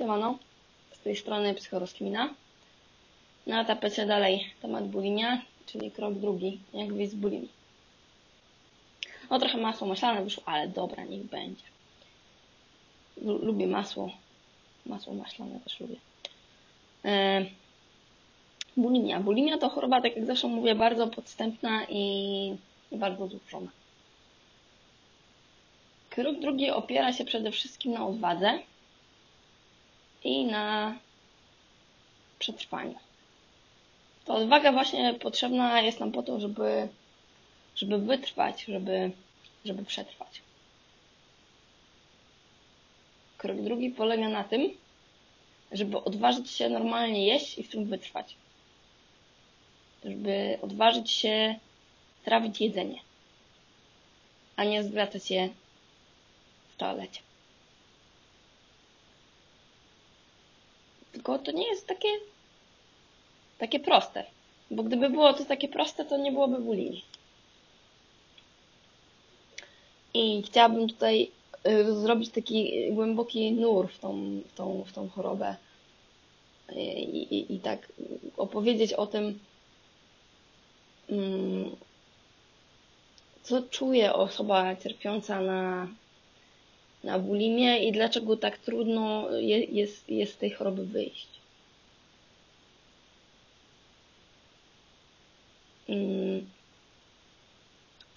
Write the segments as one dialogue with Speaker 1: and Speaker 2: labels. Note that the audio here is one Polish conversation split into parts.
Speaker 1: Siemano, z tej strony Psychorozkmina. Na tapecie dalej temat bulimia, czyli krok drugi, jak wyjść z bulimi. No trochę masło maślane wyszło, ale dobra, niech będzie. Lu- Lubię masło. Masło maślane też lubię. E, bulimia. Bulimia to choroba, tak jak zawsze mówię, bardzo podstępna i bardzo złożona. Krok drugi opiera się przede wszystkim na odwadze i na przetrwaniu. Ta odwaga właśnie potrzebna jest nam po to, żeby, żeby wytrwać, żeby, żeby przetrwać. Krok drugi polega na tym, żeby odważyć się normalnie jeść i w tym wytrwać. Żeby odważyć się trawić jedzenie, a nie zwracać je w toalecie. Tylko to nie jest takie, takie proste. Bo gdyby było to takie proste, to nie byłoby bulimii. I chciałabym tutaj y, zrobić taki głęboki nur w tą, w tą, w tą chorobę. I, i, I tak opowiedzieć o tym, mm, co czuje osoba cierpiąca na, na bulimię i dlaczego tak trudno je, jest, jest z tej choroby wyjść. Mm.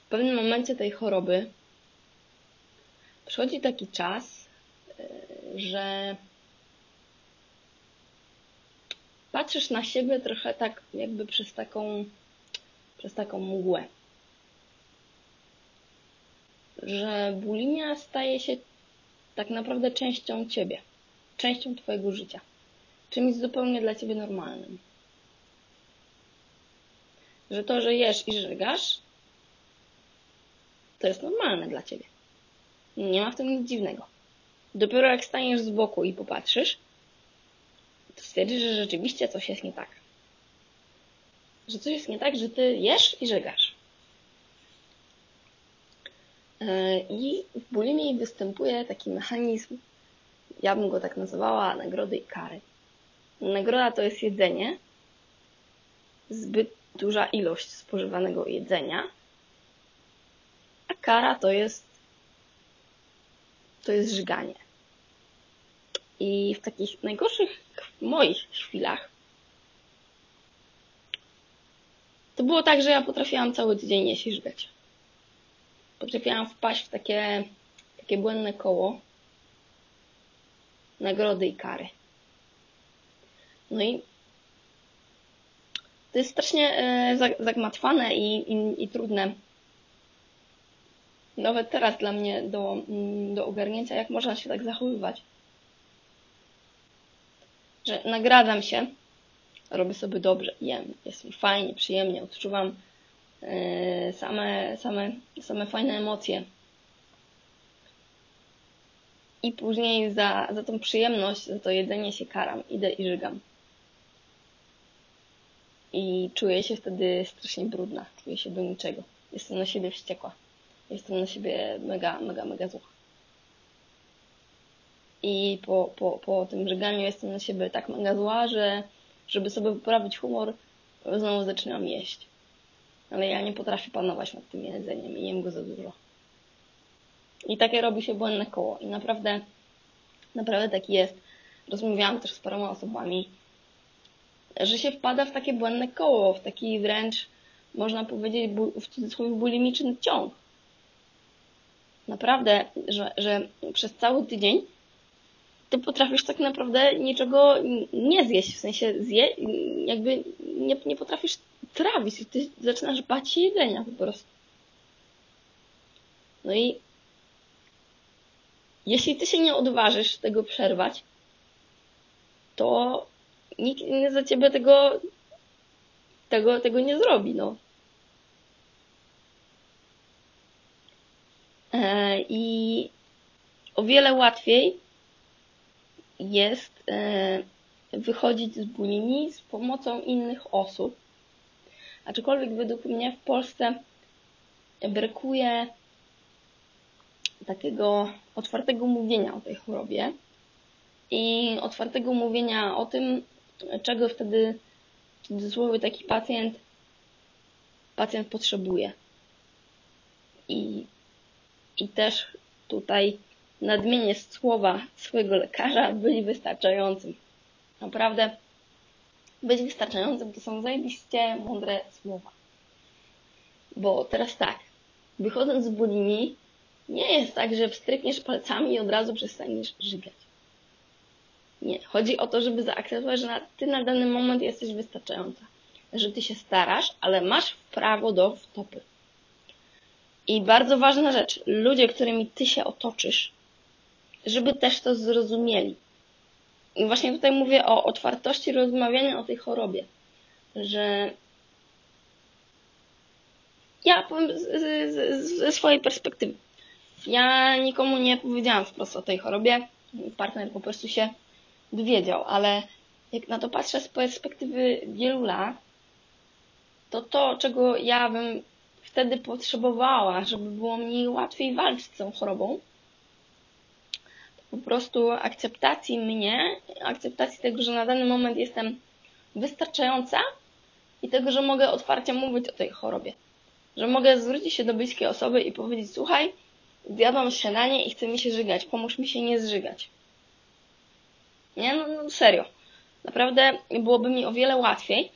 Speaker 1: W pewnym momencie tej choroby przychodzi taki czas, e, że patrzysz na siebie trochę tak jakby przez taką, przez taką mgłę. Że bulimia staje się tak naprawdę częścią ciebie, częścią twojego życia, czymś zupełnie dla ciebie normalnym. Że to, że jesz i żygasz, to jest normalne dla ciebie. Nie ma w tym nic dziwnego. Dopiero jak staniesz z boku i popatrzysz, to stwierdzisz, że rzeczywiście coś jest nie tak. Że coś jest nie tak, że ty jesz i żygasz. Yy, I w bulimii występuje taki mechanizm, ja bym go tak nazywała, nagrody i kary. Nagroda to jest jedzenie, zbyt duża ilość spożywanego jedzenia, a kara to jest to jest żyganie. I w takich najgorszych moich chwilach to było tak, że ja potrafiłam cały tydzień jeść i żygać. Potrafiłam wpaść w takie, takie błędne koło nagrody i kary. No i to jest strasznie e, zagmatwane i, i, i trudne. Nawet teraz dla mnie do, mm, do ogarnięcia, jak można się tak zachowywać. Że nagradzam się, robię sobie dobrze, jem, jest mi fajnie, przyjemnie, odczuwam same, same, same fajne emocje. I później za, za tą przyjemność, za to jedzenie się karam, idę i żygam. I czuję się wtedy strasznie brudna, czuję się do niczego. Jestem na siebie wściekła. Jestem na siebie mega, mega, mega zła. I po, po, po tym żyganiu jestem na siebie tak mega zła, że żeby sobie poprawić humor, znowu zaczynam jeść. Ale ja nie potrafię panować nad tym jedzeniem i jem go za dużo. I takie robi się błędne koło. I naprawdę, naprawdę tak jest. Rozmawiałam też z paroma osobami, że się wpada w takie błędne koło, w taki wręcz, można powiedzieć, w cudzysłowie bulimiczny ciąg. Naprawdę, że, że przez cały tydzień ty potrafisz tak naprawdę niczego nie zjeść, w sensie zje, jakby nie, nie potrafisz trawić, ty zaczynasz bać się jedzenia po prostu. No i jeśli ty się nie odważysz tego przerwać, to nikt za ciebie tego, tego, tego nie zrobi, no. E, I o wiele łatwiej jest e, wychodzić z bulimii z pomocą innych osób. Aczkolwiek według mnie w Polsce brakuje takiego otwartego mówienia o tej chorobie i otwartego mówienia o tym, czego wtedy cudzysłowie taki pacjent pacjent potrzebuje. I, i też tutaj nadmienię słowa swojego lekarza być wystarczającym. Naprawdę być wystarczającym to są zajebiście mądre słowa. Bo teraz tak, wychodząc z bulimii, nie jest tak, że wstrykniesz palcami i od razu przestaniesz żygać. Nie. Chodzi o to, żeby zaakceptować, że ty na dany moment jesteś wystarczająca. Że ty się starasz, ale masz prawo do wtopy. I bardzo ważna rzecz. Ludzie, którymi ty się otoczysz, żeby też to zrozumieli. I właśnie tutaj mówię o otwartości rozmawiania o tej chorobie. Że ja powiem ze swojej perspektywy. Ja nikomu nie powiedziałam wprost o tej chorobie. Partner po prostu się dowiedział, ale jak na to patrzę z perspektywy wielu lat, to to, czego ja bym wtedy potrzebowała, żeby było mi łatwiej walczyć z tą chorobą, po prostu akceptacji mnie, akceptacji tego, że na dany moment jestem wystarczająca i tego, że mogę otwarcie mówić o tej chorobie. Że mogę zwrócić się do bliskiej osoby i powiedzieć, słuchaj, zjadłam śniadanie i chce mi się żygać, pomóż mi się nie zżygać. Nie? No, no serio. Naprawdę byłoby mi o wiele łatwiej.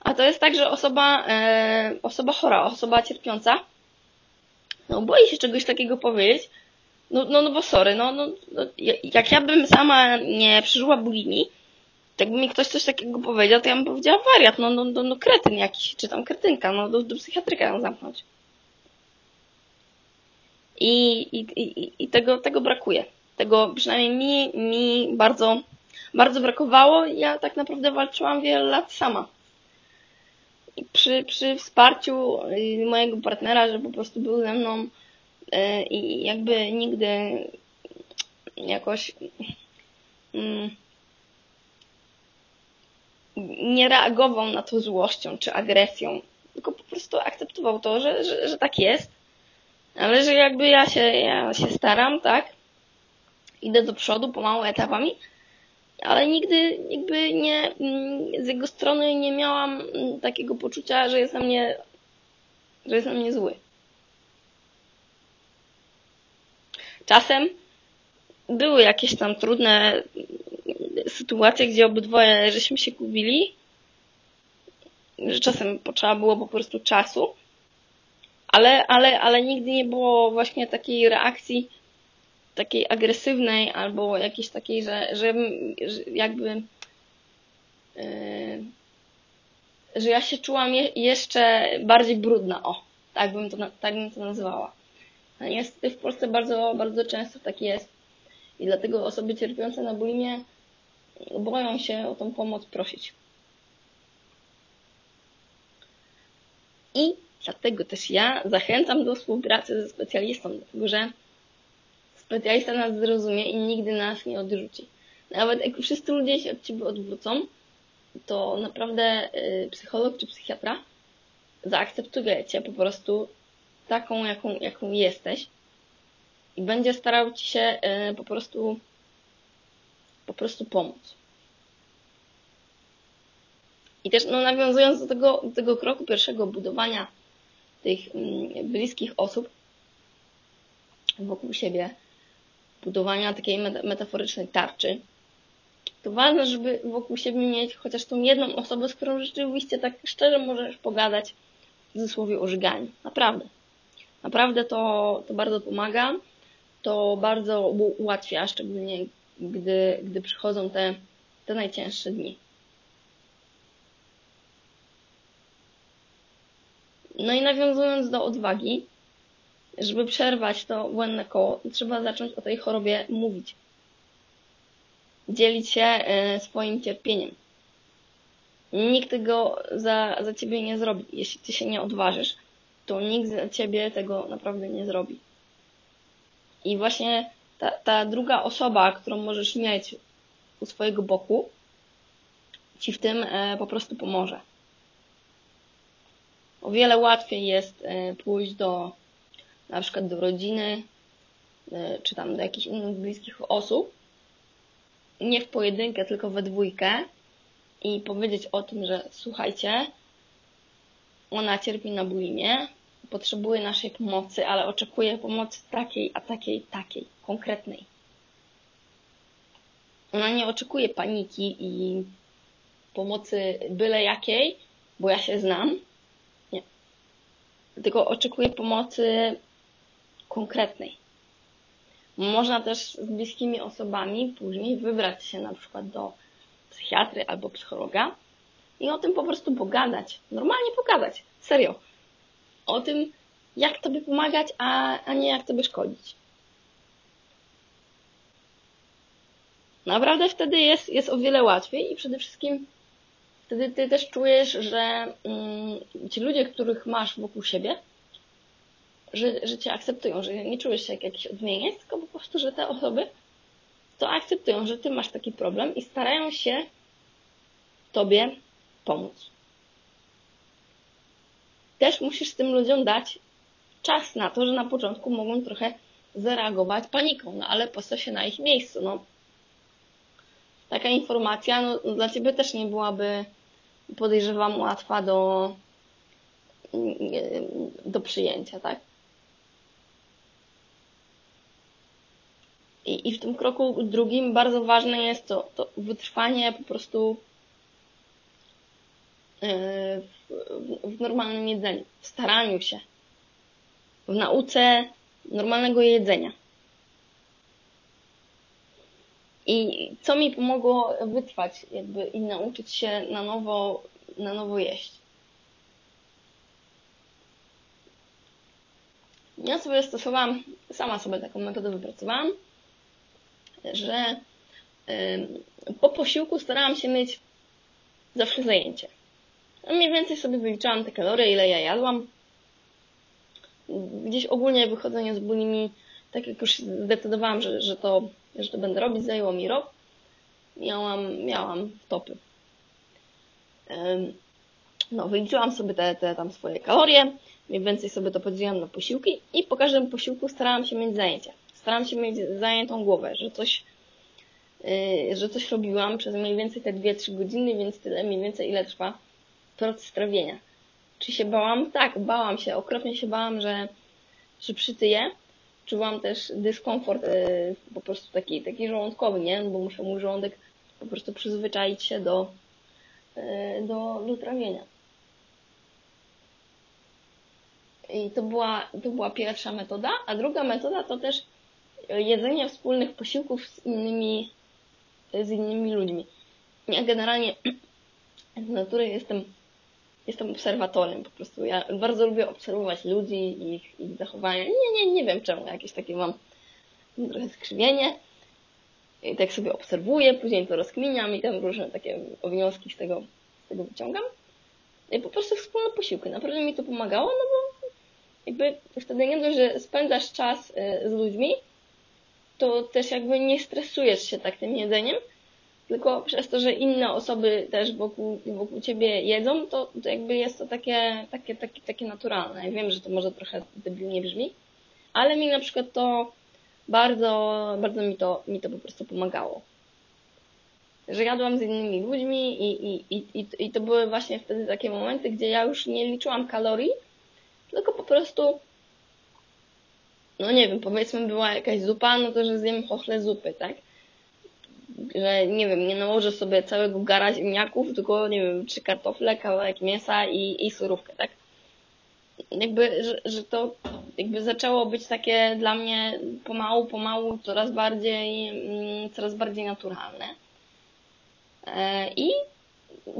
Speaker 1: A to jest tak, że osoba, e, osoba chora, osoba cierpiąca, no boi się czegoś takiego powiedzieć. No, no, no bo sorry, no, no, no jak ja bym sama nie przeżyła bulimii, to jakby mi ktoś coś takiego powiedział, to ja bym powiedziała wariat, no, no, no, no kretyn jakiś, czy tam kretynka, no do, do psychiatryka ją zamknąć. I, i, i, i tego, tego brakuje. Tego przynajmniej mi, mi bardzo, bardzo brakowało. Ja tak naprawdę walczyłam wiele lat sama. Przy, przy wsparciu y, mojego partnera, że po prostu był ze mną i jakby nigdy jakoś mm, nie reagował na to złością czy agresją, tylko po prostu akceptował to, że, że, że tak jest, ale że jakby ja się, ja się staram, tak, idę do przodu pomału etapami, ale nigdy jakby nie, mm, z jego strony nie miałam takiego poczucia, że jest na mnie, że jest na mnie zły. Czasem były jakieś tam trudne sytuacje, gdzie obydwoje żeśmy się gubili, że czasem potrzeba było po prostu czasu, ale, ale, ale nigdy nie było właśnie takiej reakcji takiej agresywnej albo jakiejś takiej, że, że, jakby yy, że ja się czułam je, jeszcze bardziej brudna, o, tak bym to, tak bym to nazwała. A niestety w Polsce bardzo, bardzo często tak jest i dlatego osoby cierpiące na bulimię boją się o tą pomoc prosić. I dlatego też ja zachęcam do współpracy ze specjalistą, dlatego że specjalista nas zrozumie i nigdy nas nie odrzuci. Nawet jak wszyscy ludzie się od ciebie odwrócą, to naprawdę y, psycholog czy psychiatra zaakceptuje cię po prostu taką, jaką, jaką jesteś i będzie starał ci się y, po prostu po prostu pomóc. I też no, nawiązując do tego, do tego kroku pierwszego budowania tych mm, bliskich osób wokół siebie, budowania takiej metaforycznej tarczy, to ważne, żeby wokół siebie mieć chociaż tą jedną osobę, z którą rzeczywiście tak szczerze możesz pogadać w cudzysłowie o. Naprawdę. Naprawdę to, to bardzo pomaga. To bardzo ułatwia, szczególnie gdy, gdy przychodzą te, te najcięższe dni. No i nawiązując do odwagi, żeby przerwać to błędne koło, trzeba zacząć o tej chorobie mówić. Dzielić się e, swoim cierpieniem. Nikt tego za, za ciebie nie zrobi. Jeśli ty się nie odważysz, to nikt za ciebie tego naprawdę nie zrobi. I właśnie ta, ta druga osoba, którą możesz mieć u swojego boku, ci w tym e, po prostu pomoże. O wiele łatwiej jest e, pójść do na przykład do rodziny, e, czy tam do jakichś innych bliskich osób nie w pojedynkę, tylko we dwójkę i powiedzieć o tym, że słuchajcie, ona cierpi na bulimię, potrzebuje naszej pomocy, ale oczekuje pomocy takiej, a takiej, takiej, konkretnej. Ona nie oczekuje paniki i pomocy byle jakiej, bo ja się znam. Nie. Tylko oczekuje pomocy konkretnej. Można też z bliskimi osobami później wybrać się na przykład do psychiatry albo psychologa i o tym po prostu pogadać. Normalnie pogadać. Serio. O tym, jak tobie pomagać, a, a nie jak tobie szkodzić. Naprawdę wtedy jest, jest o wiele łatwiej i przede wszystkim wtedy ty też czujesz, że mm, ci ludzie, których masz wokół siebie, że, że cię akceptują, że nie czujesz się jak jakiś odmieniec, tylko po prostu, że te osoby to akceptują, że ty masz taki problem i starają się tobie pomóc. Też musisz tym ludziom dać czas na to, że na początku mogą trochę zareagować paniką, no ale postaw się na ich miejscu, no. Taka informacja, no, dla ciebie też nie byłaby, podejrzewam, łatwa do, do przyjęcia, tak? I, I w tym kroku drugim bardzo ważne jest to, to wytrwanie po prostu w, w normalnym jedzeniu, w staraniu się, w nauce normalnego jedzenia. I co mi pomogło wytrwać jakby i nauczyć się na nowo, na nowo jeść. Ja sobie stosowałam, sama sobie taką metodę wypracowałam, że po posiłku starałam się mieć zawsze zajęcie. Mniej więcej sobie wyliczałam te kalorie, ile ja jadłam. Gdzieś ogólnie wychodzenie z bulimi, tak jak już zdecydowałam, że, że, to, że to będę robić, zajęło mi rok. Miałam, miałam topy. No, wyliczyłam sobie te, te tam swoje kalorie, mniej więcej sobie to podzieliłam na posiłki i po każdym posiłku starałam się mieć zajęcia. Starałam się mieć zajętą głowę, że coś, yy, że coś robiłam przez mniej więcej te 2-3 godziny, więc tyle mniej więcej ile trwa proces trawienia. Czy się bałam? Tak, bałam się. Okropnie się bałam, że, że przytyję. Czułam też dyskomfort yy, po prostu taki, taki żołądkowy, nie? Bo musiał mój żołądek po prostu przyzwyczaić się do, yy, do, do trawienia. I to była, to była pierwsza metoda, a druga metoda to też jedzenie wspólnych posiłków z innymi, z innymi ludźmi. Ja generalnie z natury jestem, jestem obserwatorem po prostu. Ja bardzo lubię obserwować ludzi ich, ich zachowania. Nie, nie, nie wiem czemu, jakieś takie mam trochę skrzywienie. I tak sobie obserwuję, później to rozkminiam i tam różne takie wnioski z tego, z tego wyciągam. I po prostu wspólne posiłki. Naprawdę mi to pomagało, no bo jakby wtedy nie dość, że spędzasz czas y, z ludźmi, to też jakby nie stresujesz się tak tym jedzeniem, tylko przez to, że inne osoby też wokół, wokół ciebie jedzą, to, to jakby jest to takie, takie, takie, takie naturalne. Ja wiem, że to może trochę debilnie brzmi, ale mi na przykład to bardzo, bardzo mi to, mi to po prostu pomagało. Że jadłam z innymi ludźmi i, i, i, i, to były właśnie wtedy takie momenty, gdzie ja już nie liczyłam kalorii, tylko po prostu no nie wiem, powiedzmy była jakaś zupa, no to że zjem chochle zupy, tak? Że nie wiem, nie nałożę sobie całego gara ziemniaków, tylko nie wiem, trzy kartofle, kawałek mięsa i, i surówkę, tak? Jakby, że, że to jakby zaczęło być takie dla mnie pomału, pomału coraz bardziej, mm, coraz bardziej naturalne. E, I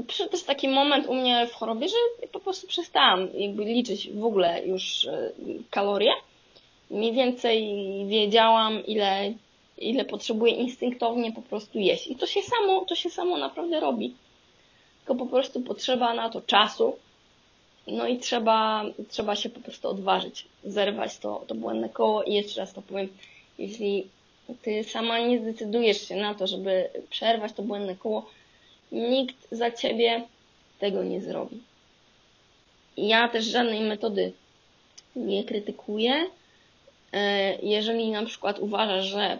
Speaker 1: przyszedł też taki moment u mnie w chorobie, że po prostu przestałam jakby liczyć w ogóle już e, kalorie mniej więcej wiedziałam, ile, ile potrzebuję instynktownie po prostu jeść. I to się samo, to się samo naprawdę robi. Tylko po prostu potrzeba na to czasu. No i trzeba, trzeba się po prostu odważyć, zerwać to, to błędne koło i jeszcze raz to powiem, jeśli ty sama nie zdecydujesz się na to, żeby przerwać to błędne koło, nikt za ciebie tego nie zrobi. Ja też żadnej metody nie krytykuję, E, jeżeli na przykład uważasz, że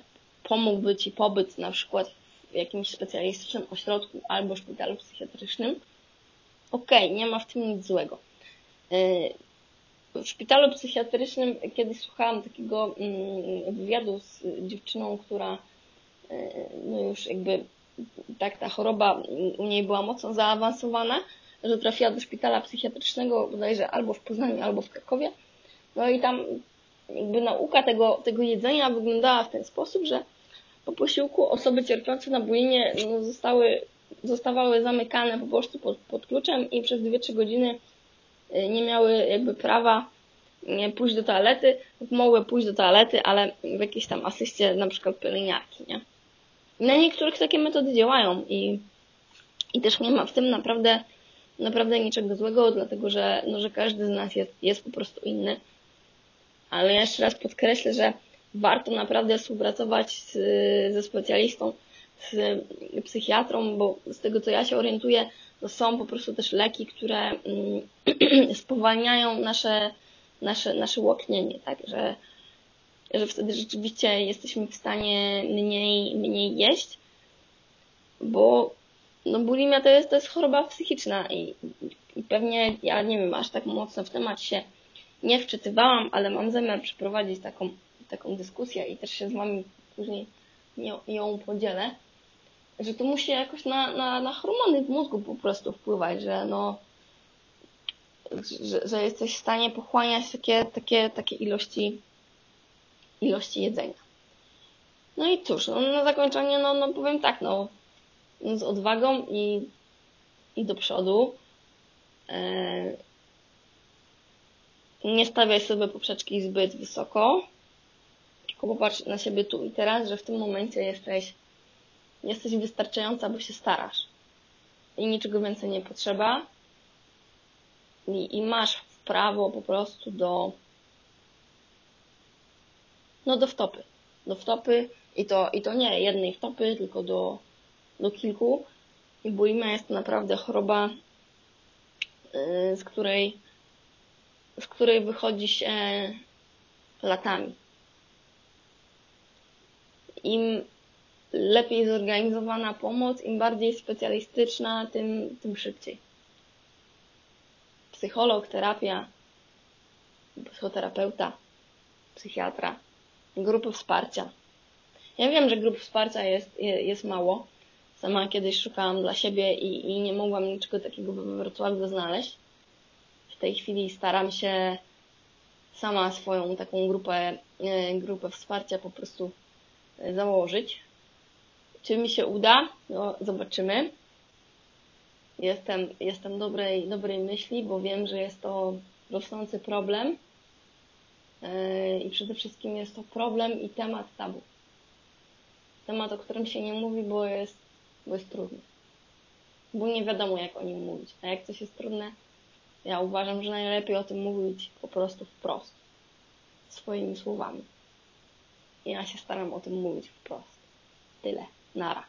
Speaker 1: pomógłby Ci pobyt na przykład w jakimś specjalistycznym ośrodku albo szpitalu psychiatrycznym, okej, okay, nie ma w tym nic złego. W szpitalu psychiatrycznym kiedyś słuchałam takiego mm, wywiadu z dziewczyną, która no już jakby tak ta choroba u niej była mocno zaawansowana, że trafiła do szpitala psychiatrycznego bodajże albo w Poznaniu, albo w Krakowie. No i tam jakby nauka tego, tego jedzenia wyglądała w ten sposób, że po posiłku osoby cierpiące na bulimię no, zostały, zostawały zamykane po prostu pod, pod kluczem i przez 2-3 godziny y, nie miały jakby prawa pójść do toalety, mogły pójść do toalety, ale w jakiejś tam asyście na przykład pielęgniarki, nie? na niektórych takie metody działają i, i też nie ma w tym naprawdę, naprawdę niczego złego, dlatego że, no, że każdy z nas jest, jest po prostu inny. Ale jeszcze raz podkreślę, że warto naprawdę współpracować z, ze specjalistą, z psychiatrą, bo z tego co ja się orientuję, to są po prostu też leki, które mm, spowalniają nasze, nasze, nasze łoknienie, tak, że że wtedy rzeczywiście jesteśmy w stanie mniej, mniej jeść, bo no bulimia to jest, to jest choroba psychiczna i, i pewnie ja nie wiem, aż tak mocno w temat się nie wczytywałam, ale mam zamiar przeprowadzić taką, taką dyskusję i też się z Wami później ją podzielę, że to musi jakoś na, na, na hormony w mózgu po prostu wpływać, że no że, że jesteś w stanie pochłaniać takie, takie, takie ilości ilości jedzenia. No i cóż, no, na zakończenie, no, no powiem tak, no, z odwagą i, i do przodu. E, nie stawiaj sobie poprzeczki zbyt wysoko, tylko popatrz na siebie tu i teraz, że w tym momencie jesteś, jesteś wystarczająca, bo się starasz. I niczego więcej nie potrzeba. I, i masz prawo po prostu do no do wtopy. Do wtopy i to, i to nie jednej wtopy, tylko do, do kilku. I bulimia jest to naprawdę choroba, y, z której, z której wychodzi się latami. Im lepiej zorganizowana pomoc, im bardziej specjalistyczna, tym, tym szybciej. Psycholog, terapia, psychoterapeuta, psychiatra grupy wsparcia. Ja wiem, że grup wsparcia jest, jest mało. Sama kiedyś szukałam dla siebie i, i nie mogłam niczego takiego we Wrocławiu znaleźć. W tej chwili staram się sama swoją taką grupę, e, grupę wsparcia po prostu założyć. Czy mi się uda? No, zobaczymy. Jestem, jestem dobrej, dobrej myśli, bo wiem, że jest to rosnący problem Yy, i przede wszystkim jest to problem i temat tabu. Temat, o którym się nie mówi, bo jest, bo jest trudny. Bo nie wiadomo, jak o nim mówić. A jak coś jest trudne, ja uważam, że najlepiej o tym mówić po prostu wprost. Swoimi słowami. Ja się staram o tym mówić wprost. Tyle. Nara.